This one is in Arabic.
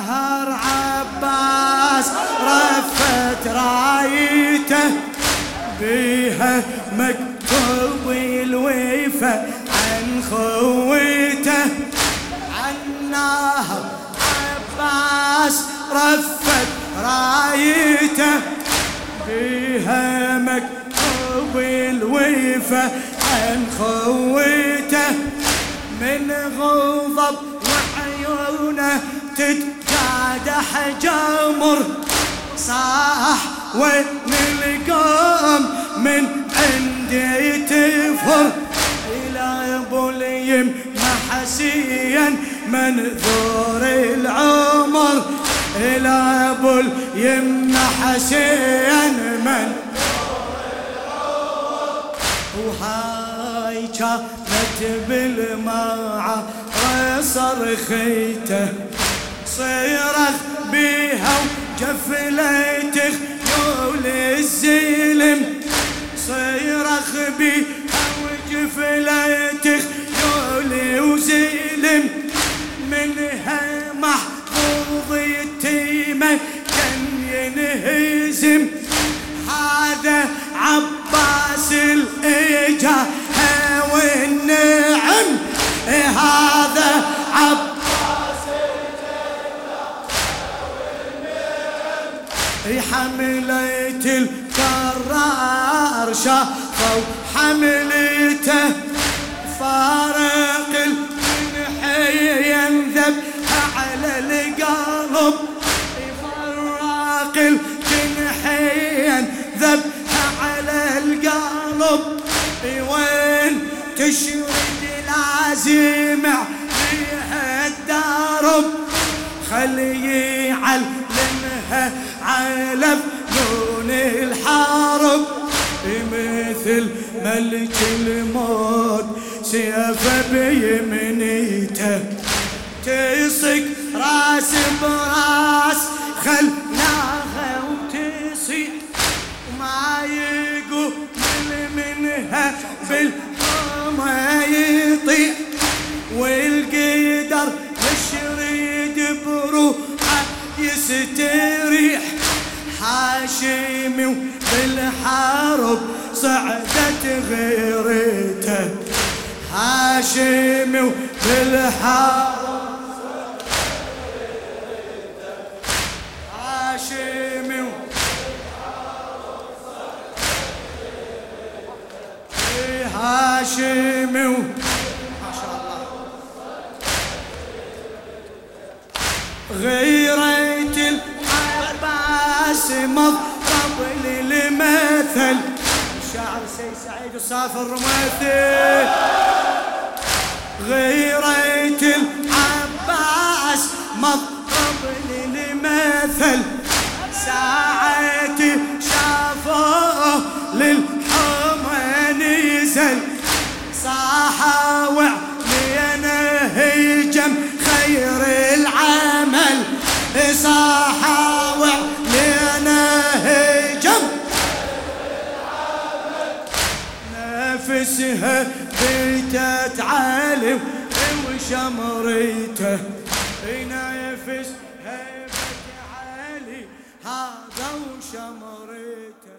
النهر عباس رفت رايته بيها مكتوب الويفة عن خويته. عن النهر عباس رفت رايته بيها مكتوب الويفة عن خويته. من غضب وعيونه تتجادح جمر صاح وين القوم من عندي تفر إلى ابو اليم حسيا منذور العمر إلى ابو اليم حسيا من وهاي كانت بالماعة صرخيته صيرخ بيها وجفليته يول الزلم. صيرخ بيها وجفليته يول وزلم. منها محفوظ يتيمة كان ينهزم. هذا عباس الإجا والنعم هذا حملت الكرار شافوا حملته فارق الجنحي ينذب على القلب. فراق الجنحي ينذب على القلب. وين تشرد العزيمة فيها الدرب؟ خلي يعلمها على فنون الحرب مثل ملك الموت. سيف بيمنيته تصق رأس برأس. خلاها وتصيح وما يقول منها بالقمة يطيح. والقدر يشرد بروحه يستريح. حاشمي بالحرب صعدت غيرته. هاشمي بالحرب هاشمي هاشمي ما شاء الله. العباس مضرب للمثل الشاعر سيد سعيد وصافر رميثي غيرت العباس مضرب للمثل ساعتي شافوه للحمى نزل صاح وعلينا هجم خير العمل. صاح نفسها بيتت علي وشمريته. ينافس هيبة علي هذا وشمريته.